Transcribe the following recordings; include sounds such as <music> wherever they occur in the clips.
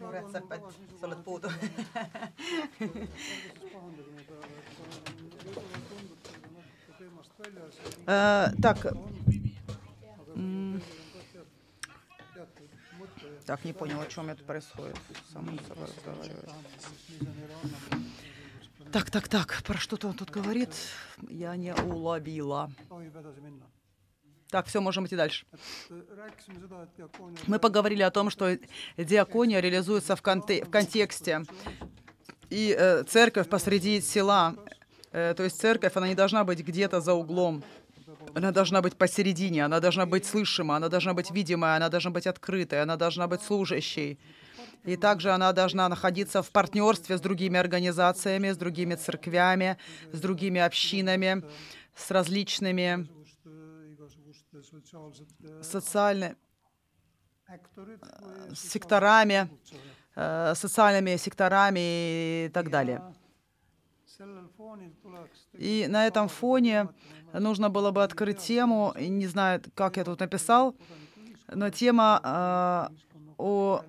Muretsepa, et sa oled puudu. Так. Так, не понял, о чем это происходит. Самому собой разговаривает. Так, так, так, про что-то он тут говорит. Я не уловила. Так, все, можем идти дальше. Мы поговорили о том, что диакония реализуется в, конте- в контексте. И э, церковь посреди села, э, то есть церковь, она не должна быть где-то за углом. Она должна быть посередине, она должна быть слышима, она должна быть видимая, она должна быть открытой, она должна быть служащей. И также она должна находиться в партнерстве с другими организациями, с другими церквями, с другими общинами, с различными социальными секторами, э, социальными секторами и так далее. И на этом фоне нужно было бы открыть тему, не знаю, как я тут написал, но тема э, о,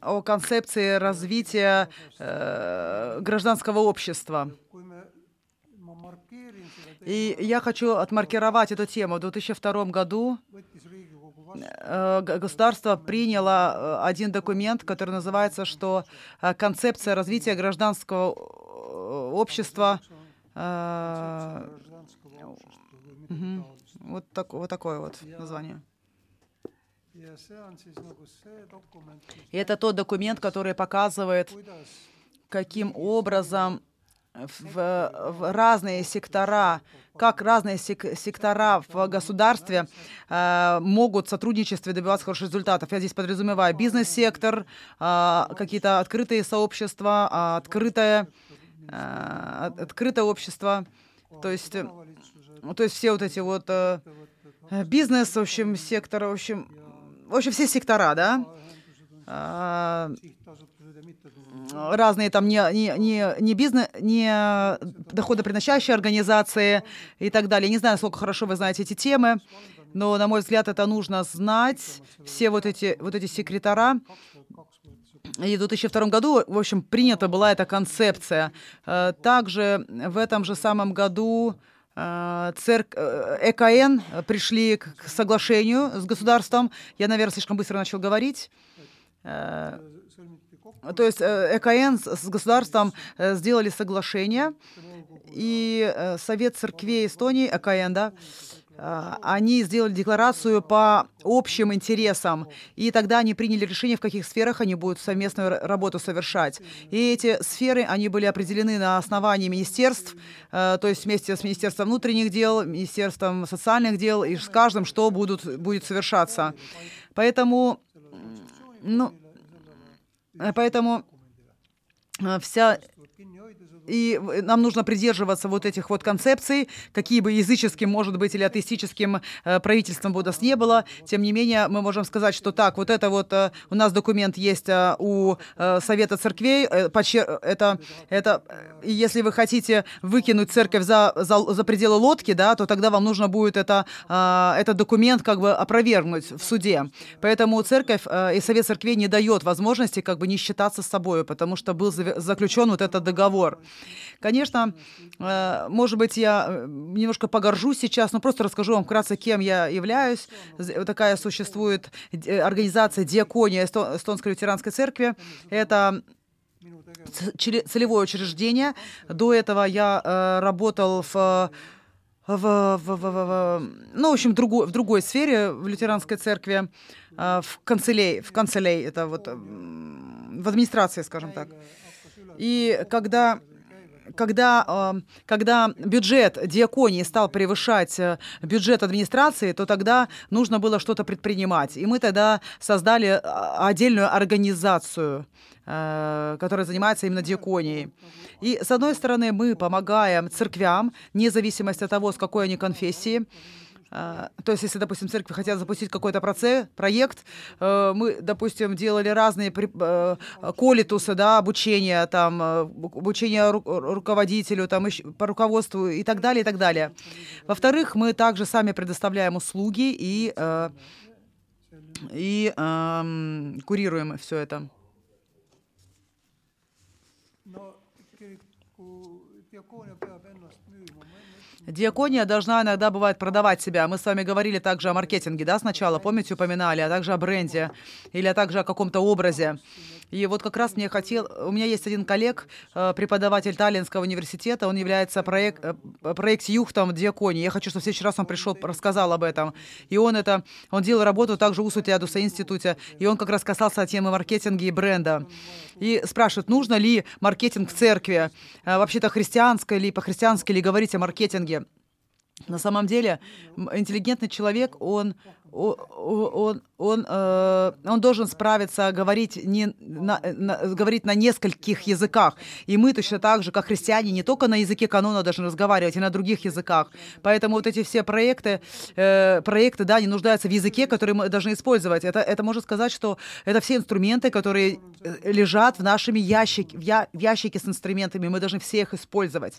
о концепции развития э, гражданского общества. И я хочу отмаркировать эту тему. В 2002 году э, государство приняло э, один документ, который называется, что э, концепция развития гражданского общества вот, так, вот такое вот название. И это тот документ, который показывает, каким образом в, в разные сектора, как разные сек сектора в государстве э, могут в сотрудничестве добиваться хороших результатов. Я здесь подразумеваю бизнес-сектор, э, какие-то открытые сообщества, э, открытое, э, открытое общество. То есть, э, то есть все вот эти вот э, бизнес, в общем, сектор, в общем, в общем, все сектора, да, э, разные там не, не, не, не бизнес, не доходоприносящие организации и так далее. Не знаю, насколько хорошо вы знаете эти темы, но, на мой взгляд, это нужно знать. Все вот эти, вот эти секретара. И в 2002 году, в общем, принята была эта концепция. Э, также в этом же самом году э, церк... Э, ЭКН пришли к соглашению с государством. Я, наверное, слишком быстро начал говорить. То есть э, ЭКН с государством э, сделали соглашение, и э, Совет церквей Эстонии, ЭКН, да, они сделали декларацию по общим интересам, и тогда они приняли решение, в каких сферах они будут совместную работу совершать. И эти сферы, они были определены на основании министерств, то есть вместе с Министерством внутренних дел, Министерством социальных дел, и с каждым, что будут, будет совершаться. Поэтому, ну, Э, поэтому э, вся и нам нужно придерживаться вот этих вот концепций, какие бы языческим, может быть, или атеистическим э, правительством бы не было. Тем не менее, мы можем сказать, что так, вот это вот э, у нас документ есть э, у Совета церквей. Это, это, если вы хотите выкинуть церковь за, за, за пределы лодки, да, то тогда вам нужно будет это, этот документ как бы опровергнуть в суде. Поэтому церковь и Совет церквей не дает возможности как бы не считаться с собой, потому что был заключен вот этот договор. Конечно, э, может быть, я э, немножко погоржусь сейчас, но просто расскажу вам вкратце, кем я являюсь. Такая существует э, организация «Диакония Эстонской лютеранской церкви». Это целевое учреждение. До этого я работал в в, в, в, в, ну, в общем, другой, в другой сфере, в лютеранской церкви, в канцелей, в канцелей, это вот в администрации, скажем так. И когда когда, когда бюджет диаконии стал превышать э, бюджет администрации, то тогда нужно было что-то предпринимать. И мы тогда создали а, отдельную организацию, э, которая занимается именно диаконией. И, с одной стороны, мы помогаем церквям, вне зависимости от того, с какой они конфессии, а, то есть, если, допустим, церкви хотят запустить какой-то проект, э, мы, допустим, делали разные э, колитусы, да, обучение, там, э, обучение руководителю, там, по руководству и так далее, и так далее. Во-вторых, мы также сами предоставляем услуги и и эм, курируем все это. Диакония должна иногда, бывает, продавать себя. Мы с вами говорили также о маркетинге, да, сначала, помните, упоминали, а также о бренде или а также о каком-то образе. И вот как раз мне хотел... У меня есть один коллег, э, преподаватель Таллинского университета, он является проект, э, проект Юхтом Диаконии. Я хочу, чтобы в следующий раз он пришел, рассказал об этом. И он это... Он делал работу также в Усутиадуса институте, и он как раз касался темы маркетинга и бренда. И спрашивает, нужно ли маркетинг в церкви, э, вообще-то христианской или по-христиански ли говорить о маркетинге. На самом деле интеллигентный человек, он он, он, э, он должен справиться, говорить, не, на, на, говорить на нескольких языках. И мы точно так же, как христиане, не только на языке канона должны разговаривать, и на других языках. Поэтому вот эти все проекты, э, проекты да, они нуждаются в языке, который мы должны использовать. Это, это можно сказать, что это все инструменты, которые э, лежат в нашем ящике, в, я, в ящике с инструментами. Мы должны все их использовать.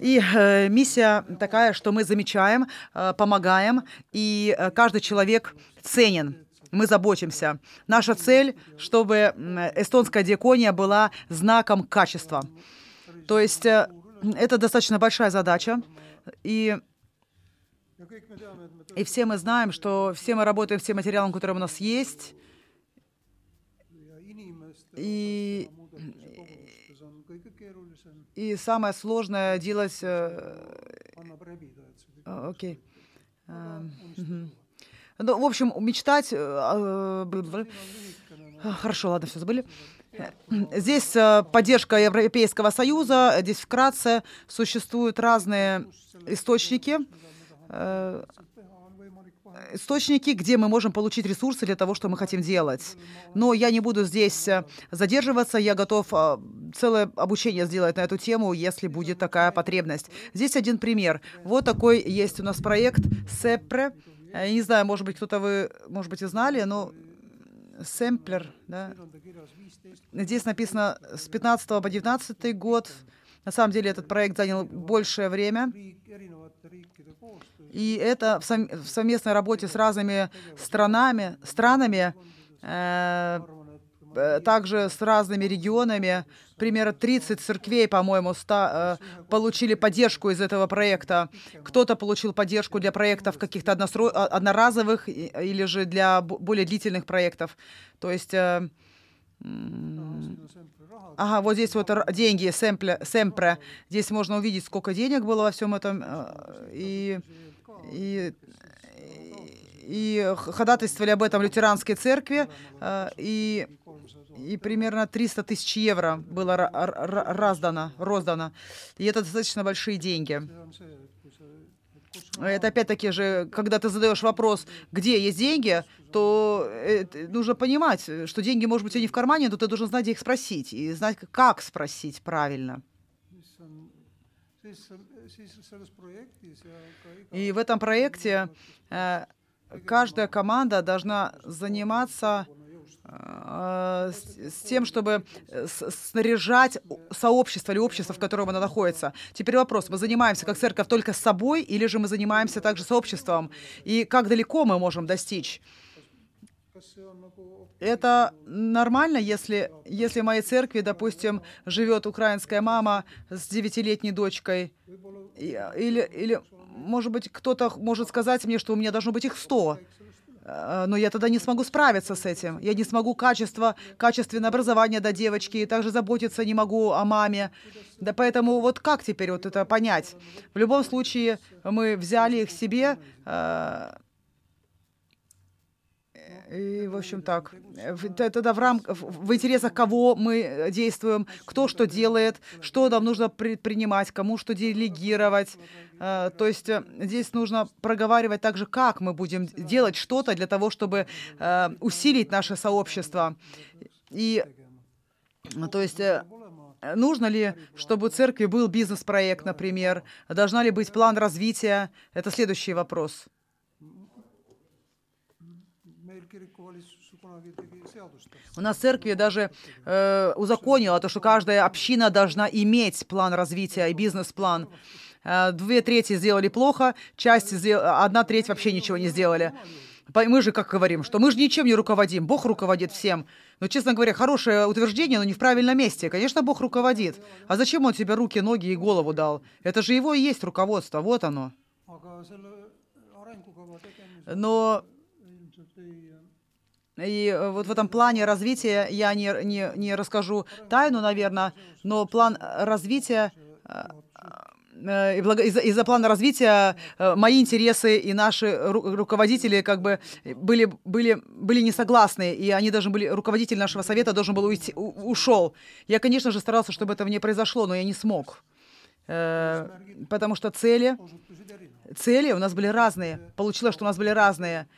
И э, миссия такая, что мы замечаем, э, помогаем, и э, каждый человек ценен. Мы заботимся. Наша цель, чтобы эстонская диакония была знаком качества. То есть э, это достаточно большая задача. И, и все мы знаем, что все мы работаем с тем материалом, который у нас есть. И, и самое сложное делать... Э, а, окей. А, ну, в общем, мечтать... Э, а, хорошо, ладно, все забыли. Здесь э, поддержка Европейского Союза. Здесь вкратце существуют разные источники источники, где мы можем получить ресурсы для того, что мы хотим делать. Но я не буду здесь э, задерживаться, я готов э, целое обучение сделать на эту тему, если будет такая потребность. Здесь один пример. Вот такой есть у нас проект СЭПРЕ. Я не знаю, может быть, кто-то вы, может быть, и знали, но сэмплер, да. Здесь написано с 15 по 19 год. На самом деле этот проект занял большее время. И это в, сов в совместной работе с разными странами, странами, э, э также с разными регионами, примерно 30 церквей, по-моему, э, получили поддержку из этого проекта. Кто-то получил поддержку для проектов каких-то одноразовых или же для более длительных проектов. То есть... Э, Ага, вот здесь вот деньги, сэмпле, сэмпре. Здесь можно увидеть, сколько денег было во всем этом. Э, и и, и ходатайствовали об этом лютеранской церкви, э, и, и примерно 300 тысяч евро было раздано, роздано. И это достаточно большие деньги. Это опять-таки же, когда ты задаешь вопрос, где есть деньги, то нужно понимать, что деньги, может быть, и не в кармане, но ты должен знать, где их спросить, и знать, как спросить правильно. И в этом проекте э, каждая команда должна заниматься э, с тем, чтобы снаряжать сообщество или общество, в котором оно находится. Теперь вопрос, мы занимаемся как церковь только с собой или же мы занимаемся также сообществом? И как далеко мы можем достичь? Это нормально, если, если в моей церкви, допустим, живет украинская мама с девятилетней дочкой, или, или, может быть, кто-то может сказать мне, что у меня должно быть их сто, э, но я тогда не смогу справиться с этим. Я не смогу качество, качественное образование до девочки, и также заботиться не могу о маме. Да поэтому вот как теперь вот это понять? В любом случае, мы взяли их себе, э, и, в общем, так. Тогда в, рам... в интересах кого мы действуем, кто что делает, что нам нужно предпринимать, кому что делегировать. Э, то есть э, здесь нужно проговаривать также, как мы будем делать что-то для того, чтобы э, усилить наше сообщество. И, то есть, нужно ли, чтобы у церкви был бизнес-проект, например? Должна ли быть план развития? Это следующий вопрос. У нас церкви даже э, узаконила то, что каждая община должна иметь план развития и бизнес-план. Э, две трети сделали плохо, часть, одна треть вообще ничего не сделали. Мы же как говорим, что мы же ничем не руководим, Бог руководит всем. Но, честно говоря, хорошее утверждение, но не в правильном месте. Конечно, Бог руководит. А зачем Он тебе руки, ноги и голову дал? Это же Его и есть руководство, вот оно. Но и э, вот в этом плане развития я не, не, не расскажу тайну, наверное, но план развития э, э, из-за из плана развития мои интересы и наши руководители как бы были, были, были не согласны, и они должны были, руководитель нашего совета должен был уйти, ушел. Я, конечно же, старался, чтобы этого не произошло, но я не смог. Потому что цели, цели у нас были разные. Получилось, что у нас были разные.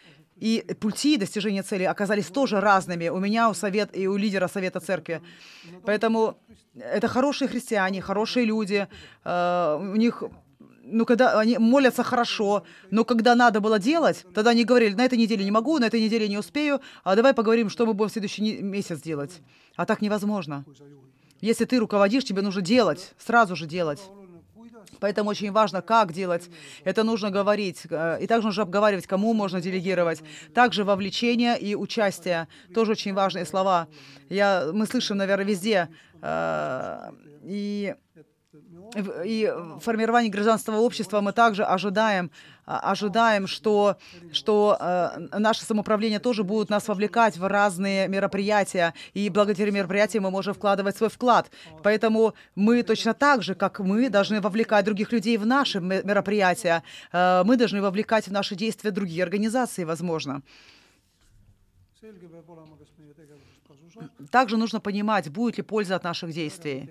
И пути достижения цели оказались тоже разными у меня, у совет и у лидера совета церкви. Поэтому это хорошие христиане, хорошие люди. Э, у них ну, когда они молятся хорошо, но когда надо было делать, тогда они говорили, на этой неделе не могу, на этой неделе не успею, а давай поговорим, что мы будем в следующий месяц делать. А так невозможно. Если ты руководишь, тебе нужно делать, сразу же делать. Поэтому очень важно, как делать. Это нужно говорить. Э, и также нужно обговаривать, кому можно делегировать. Также вовлечение и участие. Тоже очень важные слова. Я, мы слышим, наверное, везде. Э, и и формирование гражданского общества мы также ожидаем, ожидаем, что, что э, наше самоуправление тоже будет нас вовлекать в разные мероприятия, и благодаря мероприятиям мы можем вкладывать свой вклад. Поэтому мы точно так же, как мы, должны вовлекать других людей в наши мероприятия. Э, мы должны вовлекать в наши действия другие организации, возможно. Также нужно понимать, будет ли польза от наших действий.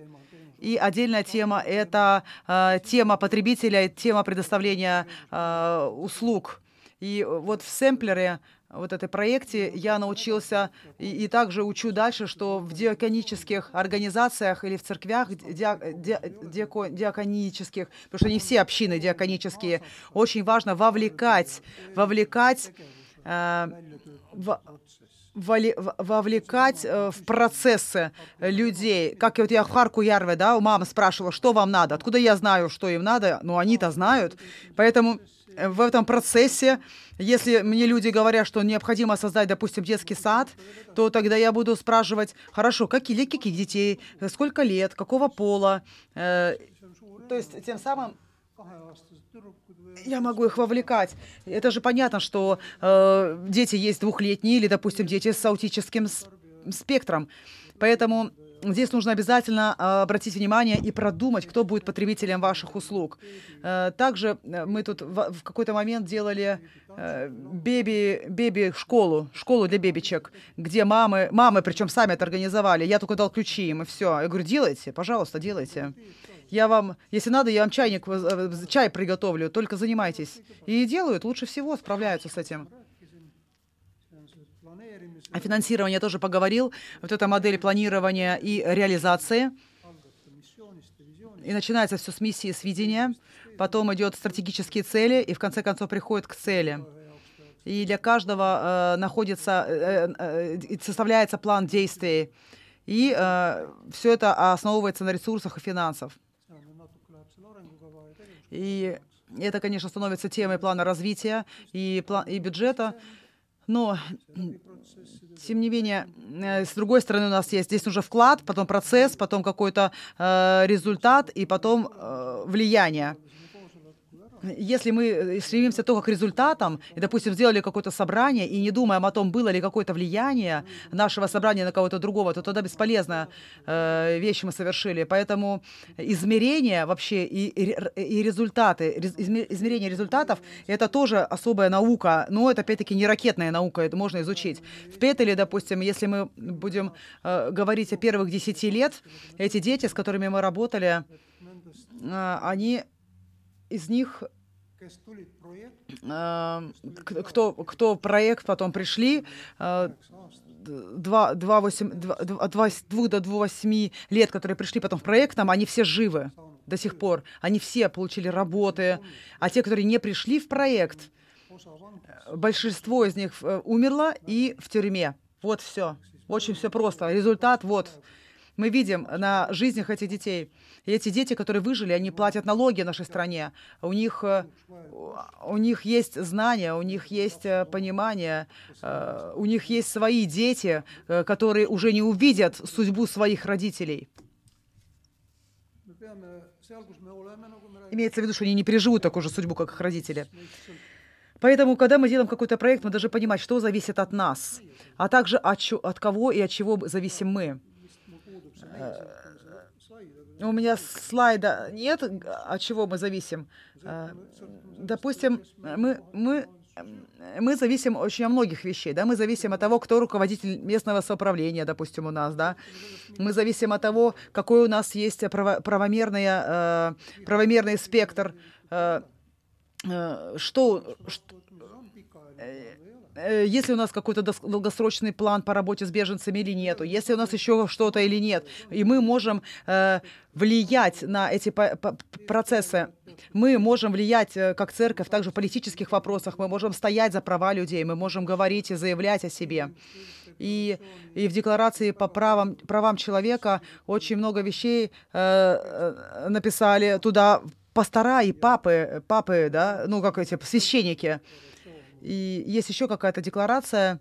И отдельная тема — это э, тема потребителя, тема предоставления э, услуг. И вот в сэмплере вот этой проекте я научился и, и также учу дальше, что в диаконических организациях или в церквях диак, ди, диако, диаконических, потому что не все общины диаконические, очень важно вовлекать, вовлекать э, вовлекать э, в процессы людей. Как вот я Харку Ярве, да, у мамы спрашивала, что вам надо. Откуда я знаю, что им надо? Ну, они-то знают. Поэтому э, в этом процессе, если мне люди говорят, что необходимо создать, допустим, детский сад, то тогда я буду спрашивать, хорошо, какие, каких детей, сколько лет, какого пола. Э, то есть тем самым я могу их вовлекать. Это же понятно, что э, дети есть двухлетние или, допустим, дети с аутическим спектром. Поэтому здесь нужно обязательно э, обратить внимание и продумать, кто будет потребителем ваших услуг. Э, также э, мы тут в, какой-то момент делали беби, беби школу, школу для бебичек, где мамы, мамы причем сами это организовали. Я только дал ключи им и все. Я говорю, делайте, пожалуйста, делайте. Я вам, если надо, я вам чайник, э, чай приготовлю, только занимайтесь. И делают, лучше всего справляются с этим. О финансировании я тоже поговорил. Вот эта модель планирования и реализации. И начинается все с миссии, с видения. Потом идет стратегические цели, и в конце концов приходит к цели. И для каждого э, находится, э, э, составляется план действий. И э, все это основывается на ресурсах и финансах. И это, конечно, становится темой плана развития и, план, и бюджета. Но, тем не менее, э, с другой стороны у нас есть здесь уже вклад, потом процесс, потом какой-то э, результат и потом э, влияние если мы э, стремимся только к результатам, и, допустим, сделали какое-то собрание, и не думаем о том, было ли какое-то влияние нашего собрания на кого-то другого, то тогда бесполезно э, вещи мы совершили. Поэтому измерение вообще и, и, и результаты, измерение результатов — это тоже особая наука, но это, опять-таки, не ракетная наука, это можно изучить. В Петеле, допустим, если мы будем э, говорить о первых десяти лет, эти дети, с которыми мы работали, э, они из них э, кто, кто проект потом пришли, э, 2, 2, 8, 2, от 2 до 8 лет, которые пришли потом в проект, там, они все живы до сих пор. Они все получили работы. А те, которые не пришли в проект, большинство из них э, умерло и в тюрьме. Вот все. Очень все просто. Результат вот. Мы видим на жизнях этих детей. И эти дети, которые выжили, они платят налоги нашей стране. У них, э, у них есть знания, у них есть э, понимание, э, у них есть свои дети, которые уже не увидят судьбу своих родителей. Имеется в виду, что они не переживут такую же судьбу, как их родители. Поэтому, когда мы делаем какой-то проект, мы должны понимать, что зависит от нас, а также от, от кого и от чего зависим мы. Э, у меня слайда нет, от чего мы зависим. Э, допустим, мы, мы, мы зависим очень от многих вещей. Да? Мы зависим от того, кто руководитель местного самоуправления, допустим, у нас. Да? Мы зависим от того, какой у нас есть право, правомерный, э, правомерный спектр Э, что, что э, э, если у нас какой-то долгосрочный план по работе с беженцами или нету, если у нас еще что-то или нет, и мы можем э, влиять на эти процессы, мы можем влиять как церковь также в политических вопросах, мы можем стоять за права людей, мы можем говорить и заявлять о себе. И, и в декларации по правам, правам человека очень много вещей э, написали туда пастора и папы, папы, да, ну, как эти священники. И есть еще какая-то декларация.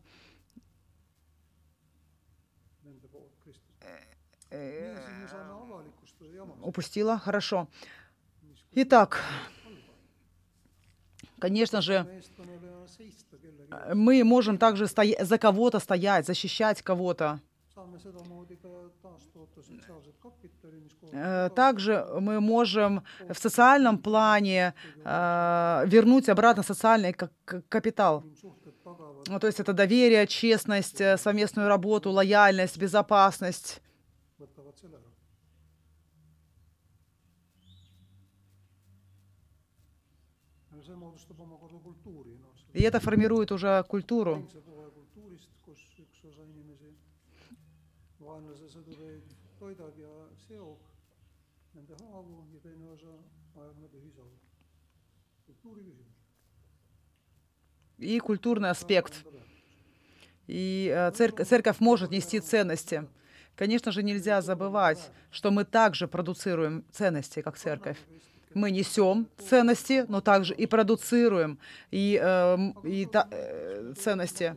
Упустила? Хорошо. Итак, конечно же, мы можем также за кого-то стоять, защищать кого-то. Э, также мы можем в социальном плане э, вернуть обратно социальный капитал. Ну, то есть это доверие, честность, э, совместную работу, лояльность, безопасность. И это формирует уже культуру. И культурный аспект. И э, церковь, церковь может нести ценности. Конечно же, нельзя забывать, что мы также продуцируем ценности, как церковь. Мы несем ценности, но также и продуцируем и, э, и та, э, ценности.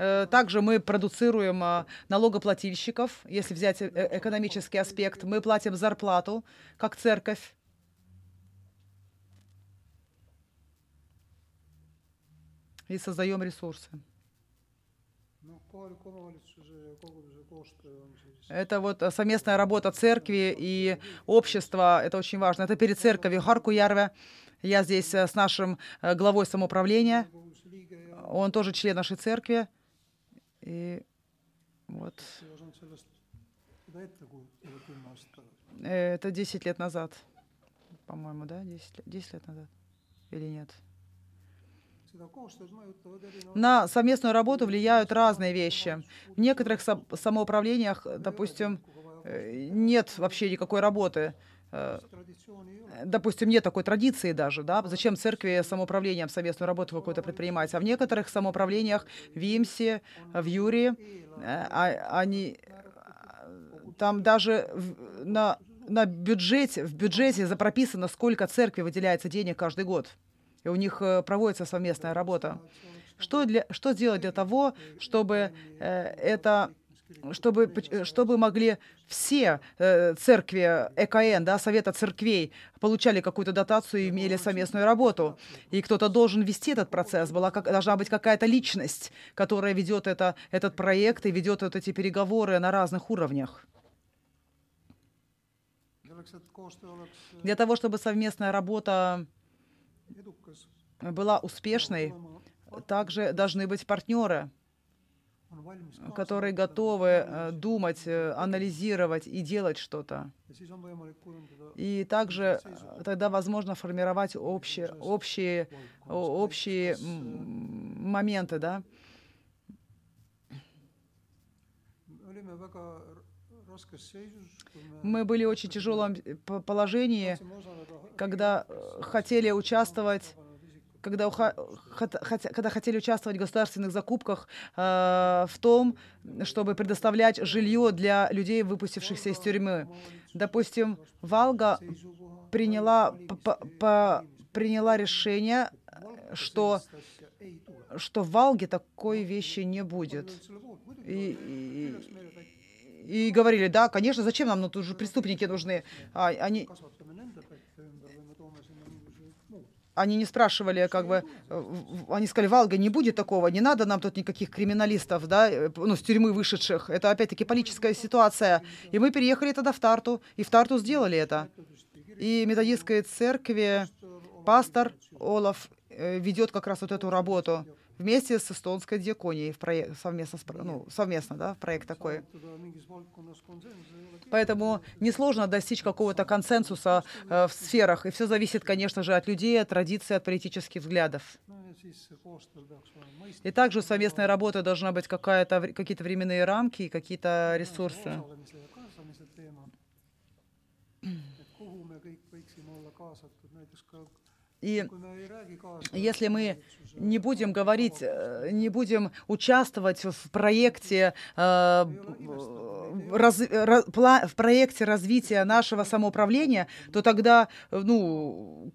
Э, также мы продуцируем э, налогоплательщиков, если взять э, экономический аспект. Мы платим зарплату, как церковь. И создаем ресурсы. Это вот совместная работа церкви и общества, это очень важно. Это перед церковью Харку Ярве. Я здесь с нашим главой самоуправления. Он тоже член нашей церкви. И вот. Это 10 лет назад, по-моему, да? 10, 10 лет назад или нет? На совместную работу влияют разные вещи. В некоторых самоуправлениях, допустим, э, нет вообще никакой работы. Э, допустим, нет такой традиции даже, да, зачем церкви самоуправлением совместную работу какую-то предпринимать, а в некоторых самоуправлениях в Вимсе, в Юрии, э, а, они, там даже на, на бюджете, в бюджете запрописано, сколько церкви выделяется денег каждый год, и у них э, проводится совместная работа. Что, для, что сделать для того, чтобы э, это чтобы, чтобы могли все э, церкви ЭКН, да, Совета церквей, получали какую-то дотацию и имели совместную работу. И кто-то должен вести этот процесс. Была, как, должна быть какая-то личность, которая ведет это, этот проект и ведет вот эти переговоры на разных уровнях. Для того, чтобы совместная работа была успешной, также должны быть партнеры которые готовы э, думать, э, анализировать и делать что-то. И также э, тогда возможно формировать общие, общие, общие моменты, да. Мы были в очень тяжелом положении, когда хотели участвовать когда, уха- хот- хотя- когда хотели участвовать в государственных закупках э, в том, чтобы предоставлять жилье для людей, выпустившихся из тюрьмы. Допустим, Валга приняла, приняла решение, что, что в Валге такой вещи не будет. И, и- и говорили, да, конечно, зачем нам, ну тут же преступники нужны. А, они, они не спрашивали, как бы, э, они сказали, Валга, не будет такого, не надо нам тут никаких криминалистов, да, э, ну, с тюрьмы вышедших. Это опять-таки политическая ситуация. И мы переехали тогда в Тарту, и в Тарту сделали это. И методистской церкви пастор Олаф э, ведет как раз вот эту работу вместе с эстонской диаконией в проект, совместно, с ну, совместно, да, проект такой. Поэтому несложно достичь какого-то консенсуса э, в сферах. И все зависит, конечно же, от людей, от традиций, от политических взглядов. mõistlik. И также у совместной работы должна быть какая-то, какие-то временные рамки <clears throat> и какие-то ресурсы. И если мы не будем говорить, э, не будем участвовать в проекте, э, раз- в проекте развития нашего самоуправления, то тогда, ну,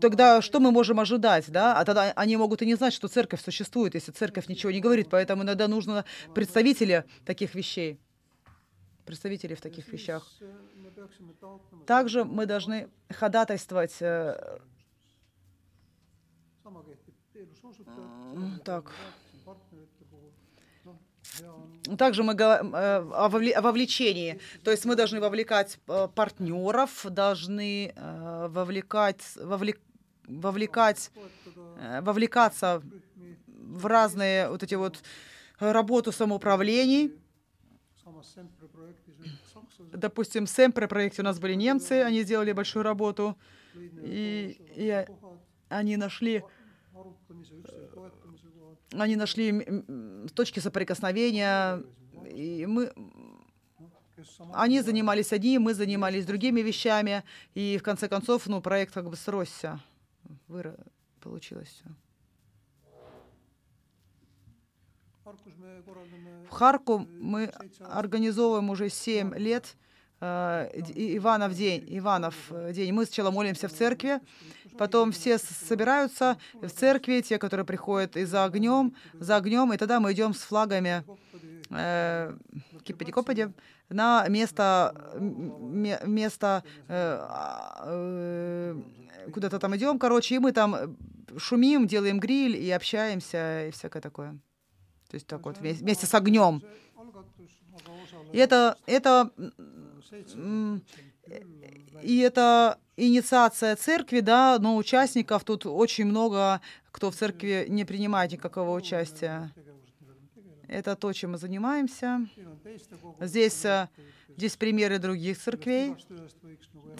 тогда что мы можем ожидать, да? А тогда они могут и не знать, что церковь существует, если церковь ничего не говорит. Поэтому иногда нужно представители таких вещей, представителей в таких вещах. Также мы должны ходатайствовать э, sama kehtib teenuse М, osutajate так. partnerite puhul. on Также мы го- э, о вовле- о вовлечении. То есть мы должны вовлекать э, партнеров, должны э, вовлекать, вовлек- вовлекать, вовлекаться в разные вот эти вот работу самоуправлений. Допустим, в Семпре проекте у нас были немцы, они сделали большую работу, и, и они нашли, они нашли точки соприкосновения, и мы, Они занимались одним, мы занимались другими вещами, и в конце концов, ну, проект как бы сросся. Выра... Получилось все. В Харку мы организовываем уже 7 лет Иванов день, Иванов э, день. Мы сначала молимся в церкви, потом все собираются в церкви, те, которые приходят и за огнем, за огнем, и тогда мы идем с флагами э, Кипади-Копади на место, место э, а, э, куда-то там идем, короче, и мы там шумим, делаем гриль и общаемся и всякое такое. То есть так вот вместе, вместе с огнем. И это, это, и это инициация церкви, да, но участников тут очень много, кто в церкви не принимает никакого участия. me tegeleme. Это то, чем мы занимаемся. kogu Здесь, э, здесь примеры других церквей.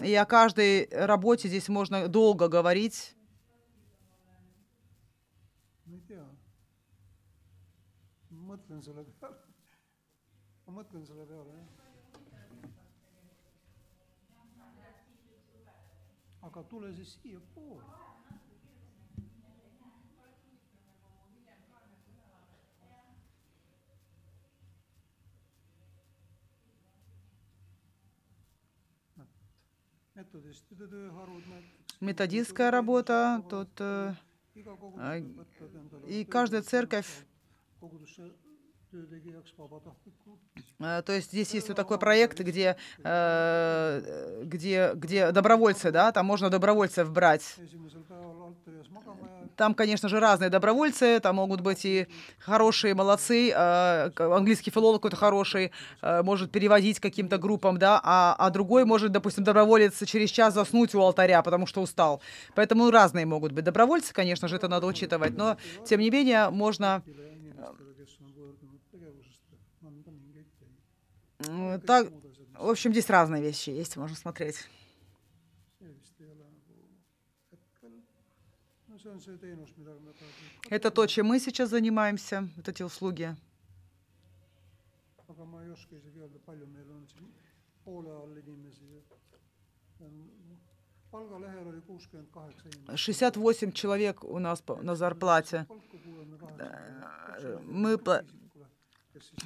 И о каждой работе здесь можно долго говорить. ma ei tea. ma mõtlen selle peale. ma mõtlen selle peale, jah. Aga tule siis siiapoole. Методистская работа, тут э, А, и каждая церковь, то есть здесь есть вот такой проект, где, э, где, где добровольцы, да, там можно добровольцев брать. jääda. Там, конечно же, разные добровольцы, там могут быть и хорошие молодцы, э, английский филолог какой-то хороший, э, может переводить каким-то группам, да, а, а другой может, допустим, доброволец через час заснуть у алтаря, потому что устал. Поэтому разные могут быть добровольцы, конечно же, это надо учитывать, но, тем не менее, можно так, в общем, здесь разные вещи есть, можно смотреть. Это то, чем мы сейчас занимаемся, вот эти услуги. inimest. 68 человек у нас на зарплате. Мы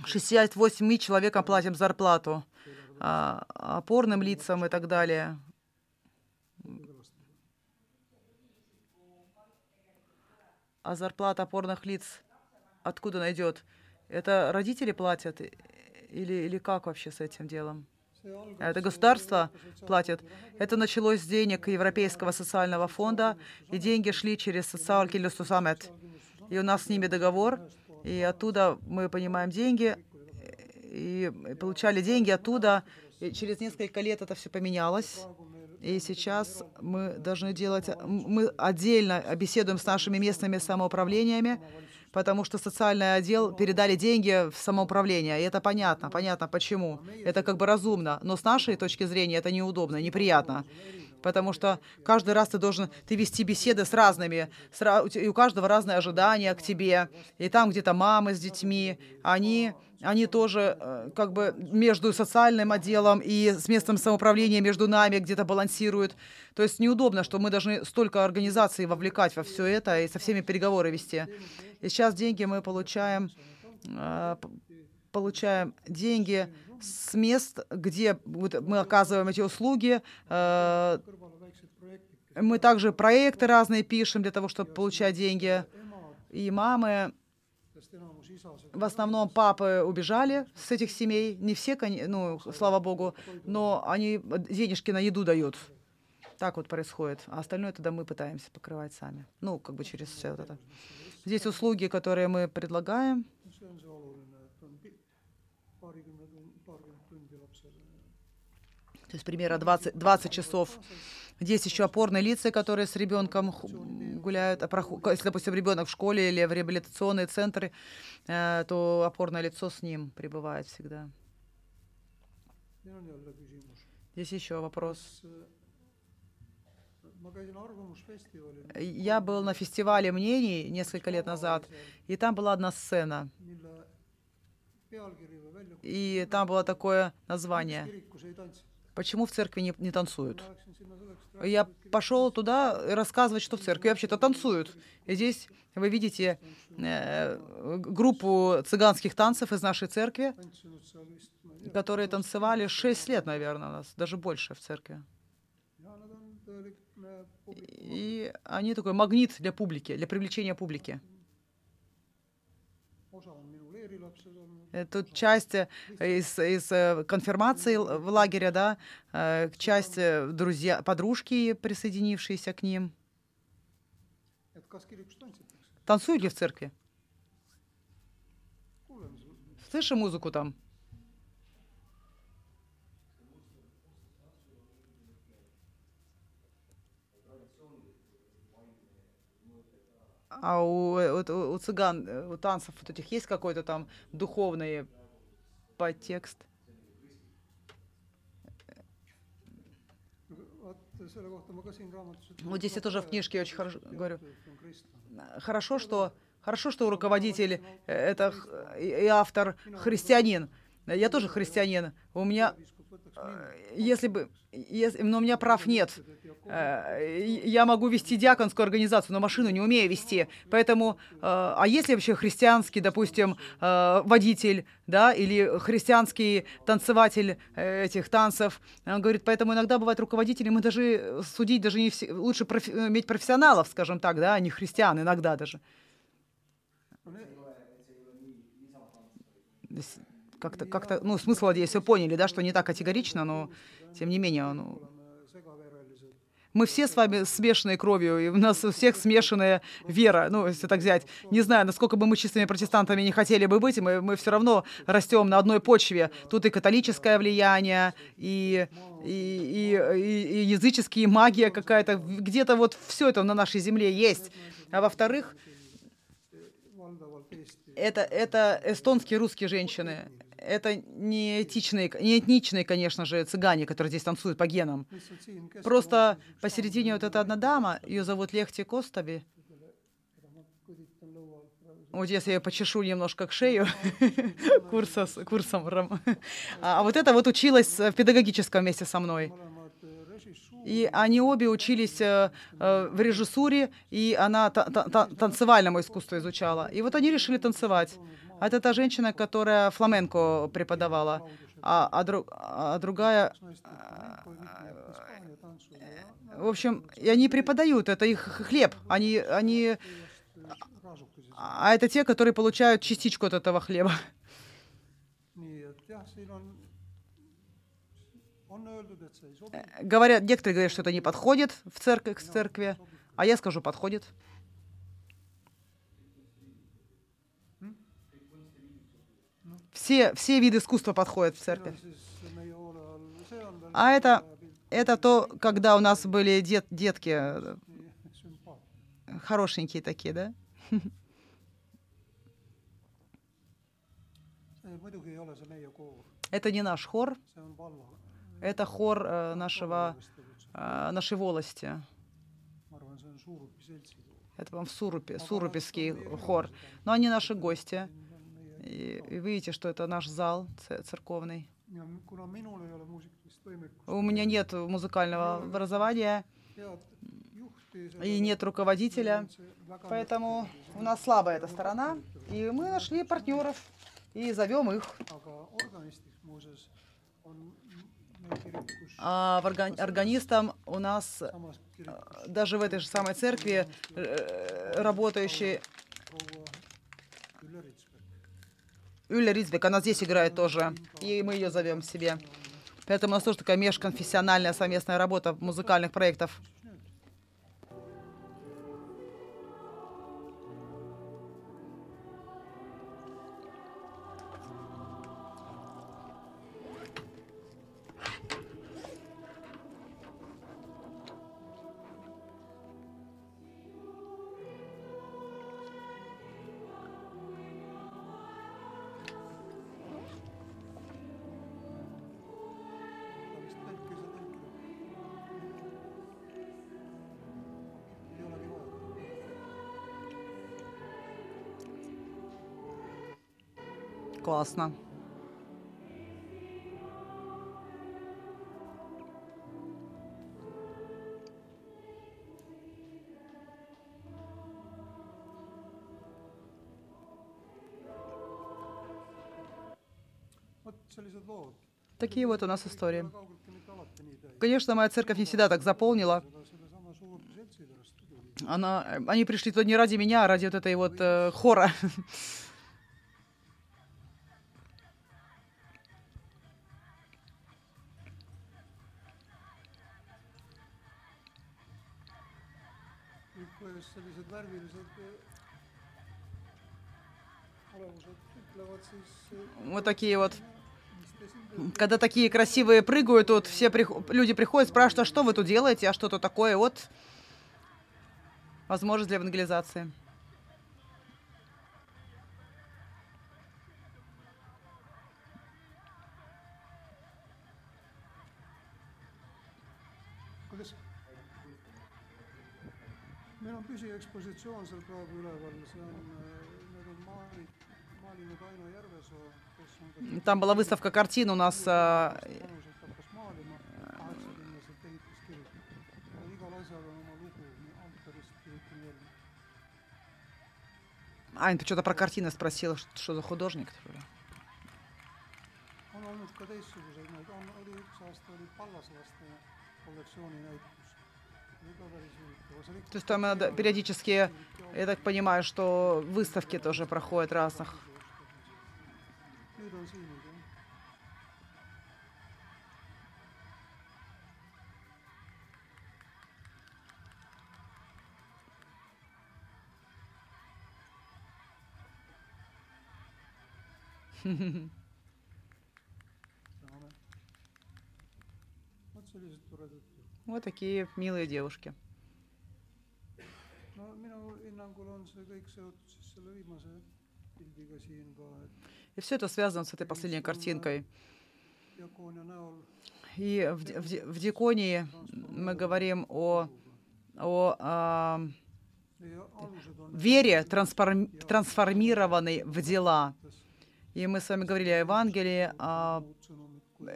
68 человекам платим зарплату, а, опорным лицам и так далее. А зарплата опорных лиц откуда найдет? Это родители платят или, или как вообще с этим делом? Это государство платит. Это началось с денег Европейского социального фонда, и деньги шли через Социалкилюстусамет. И у нас с ними договор, и оттуда мы понимаем деньги, и получали деньги оттуда. И через несколько лет это все поменялось. И сейчас мы должны делать, мы отдельно беседуем с нашими местными самоуправлениями, потому что социальный отдел передали деньги в самоуправление. И это понятно, понятно почему. Это как бы разумно. Но с нашей точки зрения это неудобно, неприятно. Потому что каждый раз ты должен ты вести беседы с разными, с и у каждого разные ожидания к тебе. И там где-то мамы с детьми, они, они тоже э, как бы между социальным отделом и с местным самоуправлением между нами где-то балансируют. То есть неудобно, что мы должны столько организаций вовлекать во все это и со всеми переговоры вести. И сейчас деньги мы получаем, э, получаем деньги с мест, где мы оказываем эти услуги. Э, Мы также проекты разные пишем для того, чтобы получать деньги. И мамы, в основном папы убежали с этих семей. Не все, ну, слава богу, но они денежки на еду дают. Так вот происходит. А остальное тогда мы пытаемся покрывать сами. Ну, как бы через все вот это. Здесь услуги, которые мы предлагаем. see on see oluline, et on pi- paarikümne tund, paarkümmend tundi lapsele. То есть примерно 20, 20 часов. Здесь еще опорные лица, которые с ребенком гуляют. А Если, допустим, ребенок в школе или в реабилитационные центры, э, то опорное лицо с ним пребывает всегда. Здесь еще вопрос. Я был на фестивале мнений несколько лет назад, и там была одна сцена, и там было такое название. «Почему в церкви не, не танцуют?». et Я пошел туда рассказывать, что в церкви вообще-то танцуют. И здесь вы видите э, группу цыганских танцев из нашей церкви, которые танцевали 6 лет, наверное, у нас, даже больше в церкви. on tõeline publik, И они такой магнит для публики, для привлечения публики. Э, Тут часть из, из э, конфирмации в лагере, да, э, часть друзья, подружки, присоединившиеся к ним. Танцуют ли в церкви? Слышим музыку там? А у, э, у, у цыган, э, у танцев вот этих есть какой-то там духовный подтекст? Вот здесь я тоже в книжке очень хорошо говорю. Хорошо, что хорошо, что руководитель э, это и автор христианин. Я тоже христианин. У меня, э, если бы, если, но у меня прав нет. Э, Я могу вести диаконскую организацию, но машину не умею вести. Поэтому, э, а если вообще христианский, допустим, водитель, да, или христианский танцеватель этих танцев, он говорит, поэтому иногда бывает руководители, мы даже судить даже не все, лучше профи- иметь профессионалов, скажем так, да, а не христиан иногда даже. Как-то, как-то, ну, смысл, надеюсь, вы поняли, да, что не так категорично, но тем не менее, ну, мы все с вами смешанной кровью, и у нас у всех смешанная вера, ну, если так взять. Не знаю, насколько бы мы чистыми протестантами не хотели бы быть, мы, мы все равно растем на одной почве. Тут и католическое влияние, и, и, и, и- языческие, и магия какая-то. Где-то вот все это на нашей земле есть. А во-вторых, это, это эстонские русские женщины. Это не этичные, не этничные, конечно же, цыгане, которые здесь танцуют по генам. Просто посередине вот эта одна дама, ее зовут Лехти praegu Вот если я почешу немножко к шею <laughs> курса, курсом. А а вот это вот училась в педагогическом вместе со мной. И они обе учились э, э, в режиссуре, и она та- та- та- танцевальному искусству изучала. И вот они решили танцевать. А это та женщина, которая фламенко преподавала, а, а, дру- а другая... В общем, и они преподают, это их хлеб. Они, они, а это те, которые получают частичку от этого хлеба. sobi. Говорят, некоторые говорят, что это не подходит в церкви, к церкви, а я скажу, подходит. Все, все виды искусства подходят в veel А это, это то, когда у нас были дет, детки э, хорошенькие такие, да? Это не наш хор, это хор э, нашего, э, нашей волости. Это вам в Сурупе, Сурупевский хор. Но они наши гости. И, и видите, что это наш зал церковный. võimekust, У меня нет музыкального образования и нет руководителя, поэтому у нас слабая эта сторона. И мы нашли партнеров и зовем их. А в орган- органистом у нас э, даже в этой же самой церкви э, работающий Юля Ризбек, она здесь играет тоже, и мы ее зовем себе. Поэтому у нас тоже такая межконфессиональная совместная работа музыкальных проектов. Lood. Такие вот у нас истории. Конечно, моя церковь не всегда так заполнила. Она, они пришли туда не ради меня, а ради вот этой вот э, хора. Вот такие вот. Когда такие красивые прыгают, тут все прих- люди приходят, спрашивают, а что вы тут делаете, а что тут такое. Вот возможность для евангелизации. Meil on püsiekspositsioon seal praegu üleval, see on, need on maali, maalinud Aino Järvesoo, kes on ka Там была выставка картин у нас. а, hakkas maalima, kaheksakümneselt ehitas kirikut. igal asjal on oma lugu, nii autorist kuni kuni ellu. Ань, ты что-то про картины спросила, что, что за художник? on olnud ka teistsuguseid on, oli üks aasta oli Pallaslaste kollektsiooni näitus. То есть там надо периодически, я так понимаю, что выставки тоже проходят разных. nüüd on siin nüüd jah. Вот такие милые девушки. no minu hinnangul on see kõik seotud siis selle viimase pildiga siin ka, et И все это связано с этой последней картинкой. diakoonia näol И в, ди- в ди- в Диконии мы говорим о, о а, meie alused on вере, трансформ- трансформированной в дела. И мы с вами говорили о Евангелии, о, muud sõnumid kui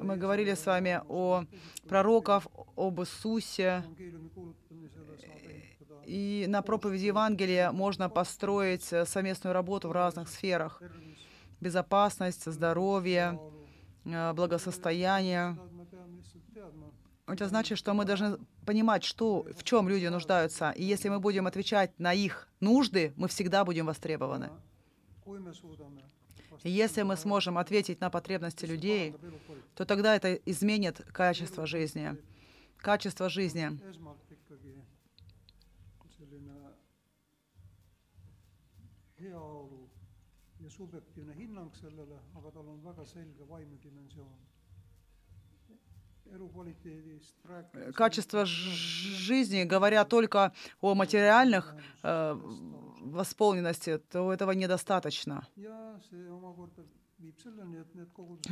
мы говорили с вами о пророков, об Иисусе, и на проповеди Евангелия можно построить э, совместную работу в разных сферах. Безопасность, здоровье, э, благосостояние. Это значит, что мы должны понимать, что, в чем люди нуждаются. И если мы будем отвечать на их нужды, мы всегда будем востребованы. И если мы сможем ответить на потребности людей, то тогда это изменит качество жизни. Качество жизни. Качество жизни, говоря только о материальных э, восполненности, то этого недостаточно.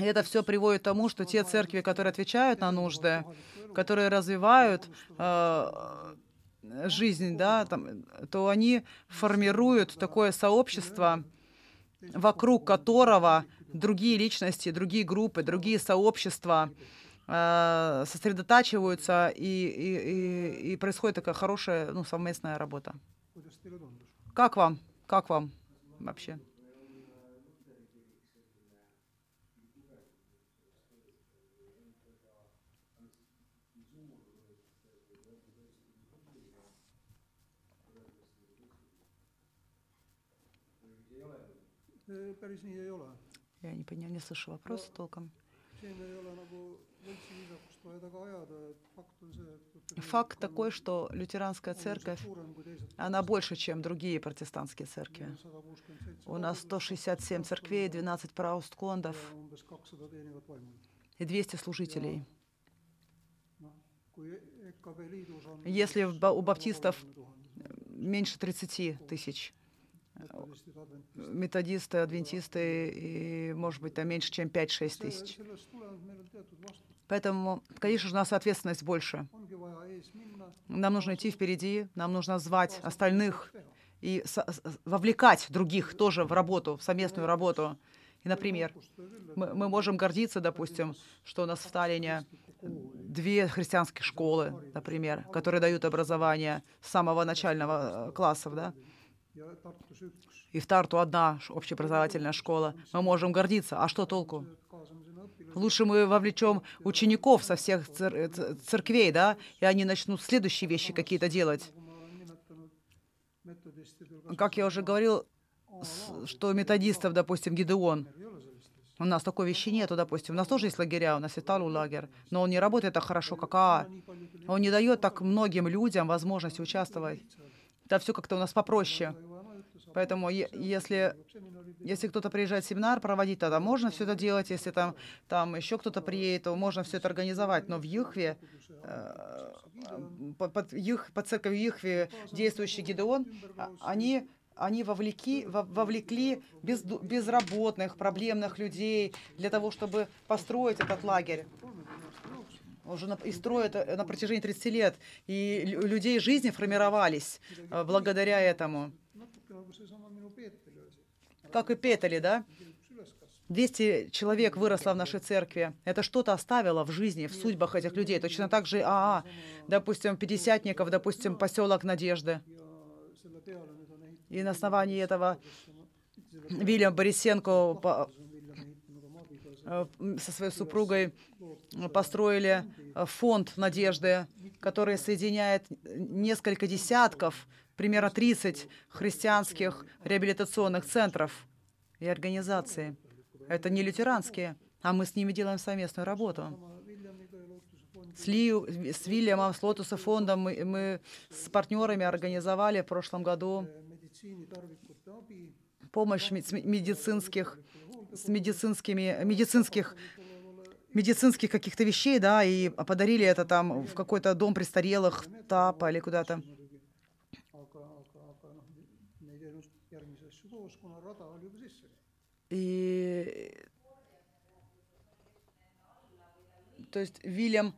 это все приводит к тому, что те церкви, которые отвечают на нужды, которые развивают э, жизнь, да, там, то они формируют такое сообщество, вокруг которого другие личности, другие группы, другие сообщества сосредотачиваются, и, и, и, и происходит такая хорошая ну, совместная работа. Как вам? Как вам вообще? ole. Я не поняла, не слышу вопроса толком. Факт такой, что лютеранская церковь, она больше, чем другие протестантские церкви. У нас 167 церквей, 12 праусткондов и 200 служителей. Если у баптистов меньше 30 тысяч, методисты, адвентисты, и, может быть, там меньше, чем 5-6 тысяч. Поэтому, конечно же, у нас ответственность больше. Нам нужно идти впереди, нам нужно звать остальных и вовлекать других тоже в работу, в совместную работу. И, например, мы, мы можем гордиться, допустим, что у нас в Таллине две христианских школы, например, которые дают образование с самого начального э, классов, да, и в Тарту одна общеобразовательная школа. Мы можем гордиться. А что толку? Лучше мы вовлечем учеников со всех цер- церквей, да, и они начнут следующие вещи какие-то делать. Как я уже говорил, что методистов, допустим, Гидеон, у нас такой вещи нету, допустим. У нас тоже есть лагеря, у нас есть Талу лагерь, но он не работает так хорошо, как АА. Он не дает так многим людям возможности участвовать. Это все как-то у нас попроще. Поэтому если, если кто-то приезжает семинар проводить, тогда можно все это делать. Если там, там еще кто-то приедет, то можно все это организовать. Но в Юхве, э, под, Юх, под церковью Юхве действующий Гидеон, а- они, они вовлеки, во- вовлекли безду- безработных, проблемных людей для того, чтобы построить этот лагерь. Уже на, и строят э, на протяжении 30 лет. И людей жизни формировались э, благодаря этому. Как и Петали, да? kirikus üles kasvanud. 200 человек выросло в нашей церкви. Это что-то оставило в жизни, в судьбах этих людей. Точно так же АА. Допустим, Пятидесятников, допустим, поселок Надежды. И на основании этого Вильям Борисенко по- see on Villem ehitanud oma abikaasa, э, м, со своей супругой э, построили э, фонд Надежды, который соединяет несколько десятков, примерно 30 христианских реабилитационных центров и организаций. Это не лютеранские, а мы с ними делаем совместную работу. С, Лию, с Вильямом, с Лотуса фондом мы, мы с партнерами организовали в прошлом году помощь медицинских, с медицинскими, медицинских, медицинских каких-то вещей, да, и подарили это там в какой-то дом престарелых, Тапа или куда-то. И то есть Вильям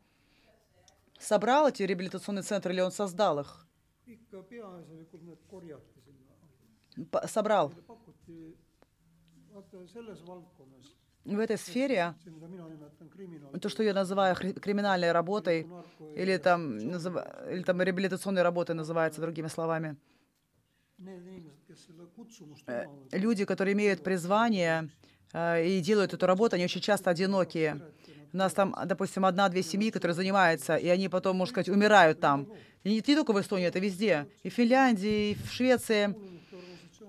собрал эти реабилитационные центры или он создал их? Собрал. В этой сфере, kriminaal- то, что я называю криминальной работой, или там, или там реабилитационной работой называется другими словами, Э, люди, которые имеют призвание э, и делают эту работу, они очень часто одинокие. У нас там, допустим, одна-две семьи, которые занимаются, и они потом, можно сказать, умирают там. И не, не только в Эстонии, это везде. И в Финляндии, и в Швеции.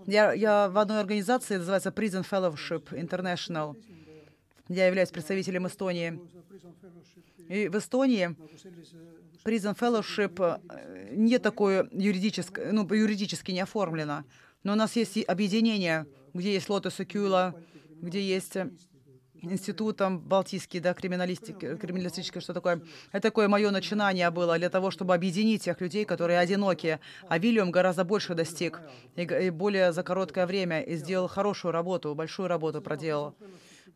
Я, я в одной организации, называется Prison Fellowship International. Я являюсь представителем Эстонии. И в Эстонии Prison Fellowship э, не такое юридическое, ну, юридически не оформлено. Но у нас есть объединение, где есть и Кюла, где есть э, институт там балтийский, да, криминалистики, криминалистический, что такое. Это такое мое начинание было для того, чтобы объединить тех людей, которые одиноки. А Вильям гораздо больше достиг и, и более за короткое время и сделал хорошую работу, большую работу проделал.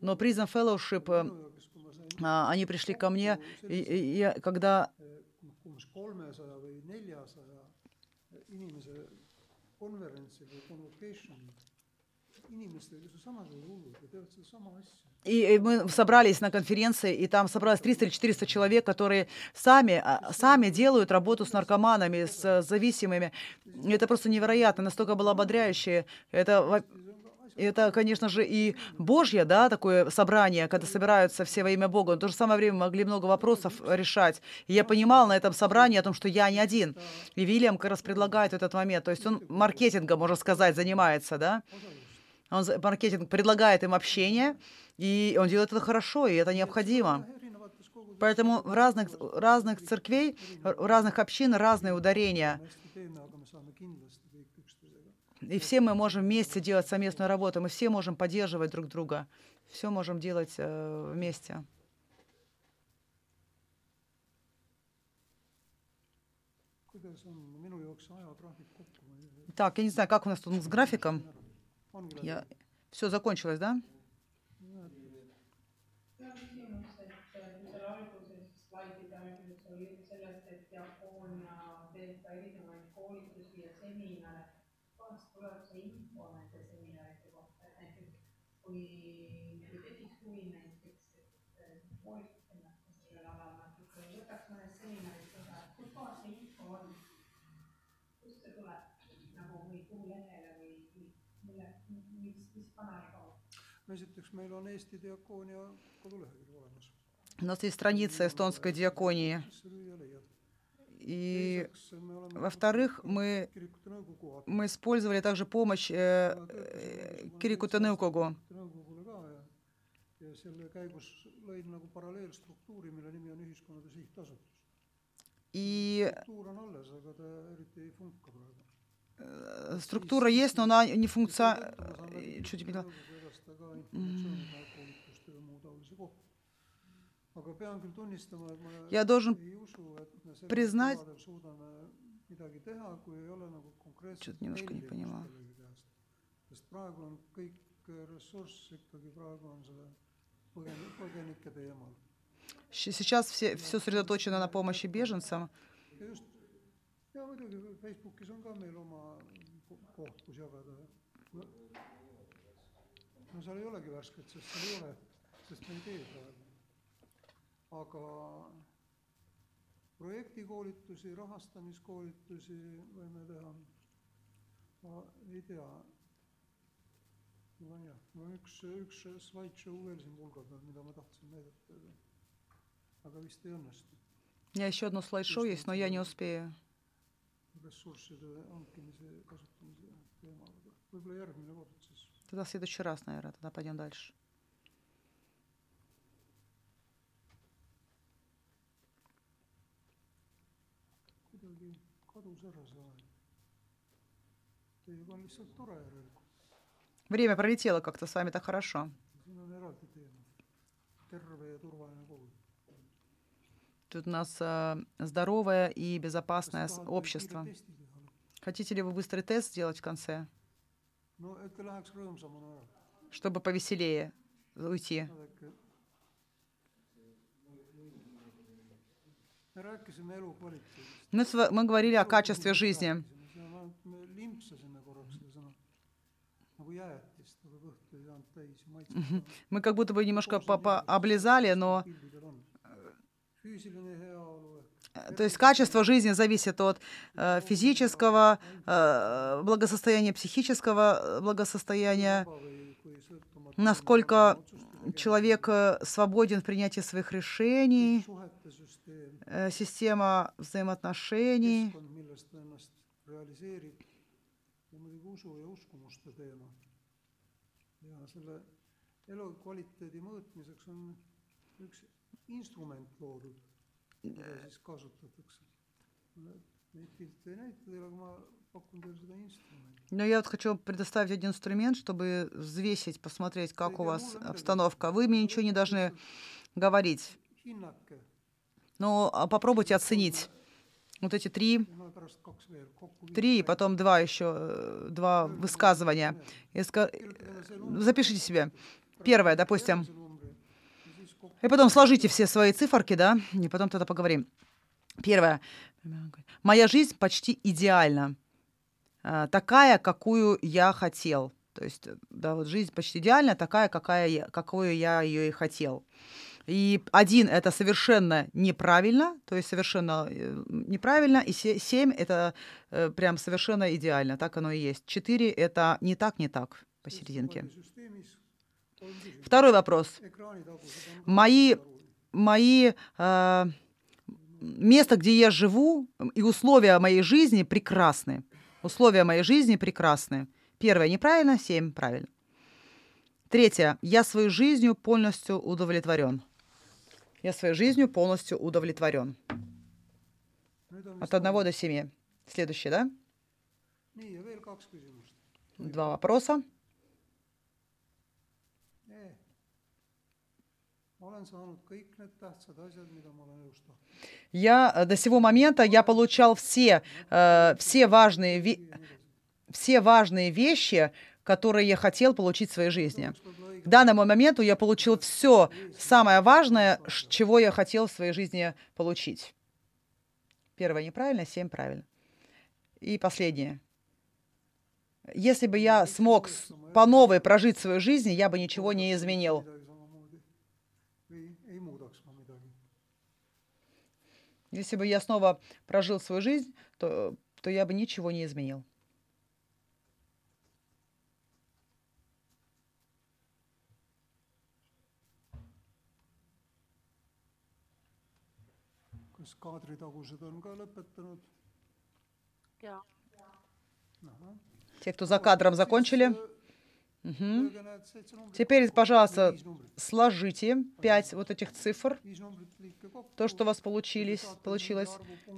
Но Prison Fellowship, э, а, они пришли ко мне, и, и- и когда umbes kolmesaja või konverentsil convocation'il inimestel, on samasugused hullud ja teevad sedasama asja. И мы собрались на конференции, и там собралось 300 или 400 человек, которые сами, а, сами делают работу с наркоманами, с э, зависимыми. Это просто невероятно, настолько было ободряюще. Это, это, конечно же, и Божье, да, такое собрание, когда собираются все во имя Бога. Но в то же самое время могли много вопросов решать. И я понимал на этом собрании о том, что я не один. И Вильям как раз предлагает этот момент. То есть он маркетингом, можно сказать, занимается, да. Он маркетинг предлагает им общение, и он делает это хорошо, и это необходимо. Поэтому в разных, разных церквей, в разных общин разные ударения. И все мы можем вместе делать совместную работу, мы все можем поддерживать друг друга. Все можем делать э, вместе. Так, я не знаю, как у нас тут с графиком. Я... Все закончилось, да? Esiteks meil on Eesti Diakoonia kodulehekülg olemas, У нас есть страница эстонской диаконии. И, во-вторых, мы, мы использовали также помощь э, э, Ühiskonnade Sihtasutus. И структура есть, но она не функция... Чуть не Я должен признать- Чё-то немножко не поняла. äh, сейчас все, все сосредоточено на помощи беженцам. ja just, ja muidugi Facebookis on ka meil oma ko- koht, kus jagada. no seal ei olegi värsket, sest seal ei ole, sest me ei tee praegu. aga projektikoolitusi, rahastamiskoolitusi võime teha. ma ei tea. mul on jah, mul on üks, üks slideshow veel siin pulga peal, mida ma tahtsin näidata, aga aga vist ei õnnestu. У меня еще одно слайд-шоу есть, но я не успею. Ressursside hankimise kasutamise teemal, aga võib-olla järgmine kord siis. Тогда в следующий раз, наверное, тогда пойдем дальше. kuidagi kadus ära see aeg. Teiega on lihtsalt tore järelikult, Время пролетело как-то с вами так хорошо. siin on eraldi teema. terve ja turvaline у нас э, здоровое и безопасное общество. Хотите ли вы быстрый тест сделать в конце, ära, чтобы повеселее уйти? Мы, ва- мы говорили о качестве жизни. Мы как будто бы немножко облизали, но pildidel on. füüsiline heaolu ehk э, то есть качество жизни зависит от э, физического э, благосостояния, психического э, благосостояния, насколько человек э, свободен в принятии своих решений, э, система взаимоотношений. elukvaliteedi mõõtmiseks on üks instrument loodud, mida siis kasutatakse. Но я вот хочу предоставить один инструмент, чтобы взвесить, посмотреть, как у вас обстановка. Вы мне ничего не должны говорить, но а, попробуйте оценить. Вот эти три, три, потом два еще, э, два высказывания. Number Запишите себе. Первое, допустим, järgmise numbri ja siis kokku и потом сложите все свои циферки, да, и потом тогда поговорим. Первое. Моя жизнь почти идеальна. А, Такая, какую я хотел. То есть, да, вот жизнь почти идеальна, такая, какая я, какую я ее и хотел. И один — это совершенно неправильно, то есть совершенно э, неправильно, и се- семь — это э, прям совершенно идеально, так оно и есть. Четыре — это не так, не так, посерединке. Второй вопрос. Мои, мои э, место, где я живу, и условия моей жизни прекрасны. Условия моей жизни прекрасны. Первое неправильно, семь правильно. Третье. Я своей жизнью полностью удовлетворен. Я своей жизнью полностью удовлетворен. От одного до семи. Следующее, да? Два вопроса. ma olen saanud kõik need tähtsad asjad, mida ma olen elus tahtnud. Я э, до сего момента я получал все, э, все важные, все важные вещи, которые я хотел получить в своей жизни. К данному моменту я получил все самое важное, чего я хотел в своей жизни получить. Первое неправильно, семь правильно. И последнее. Если бы я смог по новой прожить свою жизнь, я бы ничего не изменил. Если бы я снова прожил свою жизнь, то, то я бы ничего не изменил. kas kaadritagused on ka lõpetanud? jaa, ahah. Те, кто за кадром закончили, Numbrit. Теперь, пожалуйста, сложите пять вот этих цифр, то, что у вас получились, получилось,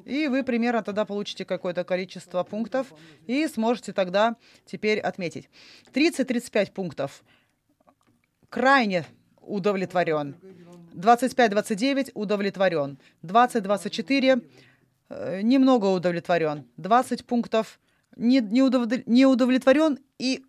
и вы примерно тогда получите какое-то количество пунктов и сможете тогда теперь отметить. 30-35 пунктов. Крайне удовлетворен. 25-29 удовлетворен. 20-24 э, немного удовлетворен. 20 пунктов не, не, удовлет- не удовлетворен и,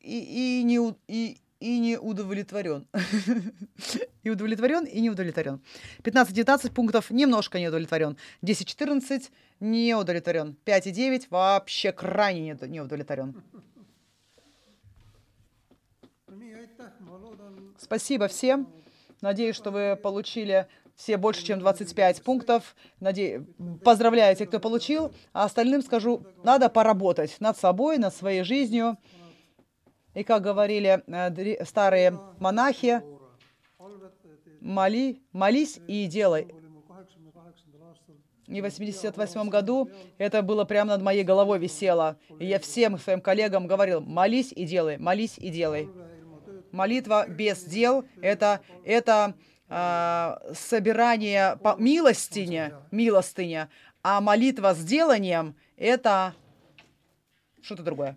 и, и, не, и, и не удовлетворен. <laughs> И удовлетворен, и не удовлетворен. 15-19 пунктов немножко не удовлетворен. 10-14 не удовлетворен. 5-9 вообще крайне не, удовлетворен. Спасибо всем. Надеюсь, что вы получили все больше, чем 25 пунктов. Наде... Поздравляю тех, кто получил. А остальным скажу, надо поработать над собой, над своей жизнью. И как говорили э, старые монахи, моли, молись и делай. И в 88 году это было прямо над моей головой висело. И я всем своим коллегам говорил, молись и делай, молись и делай. Молитва без дел – это, это а, собирание по милостине, милостыня, а молитва с деланием – это что-то другое.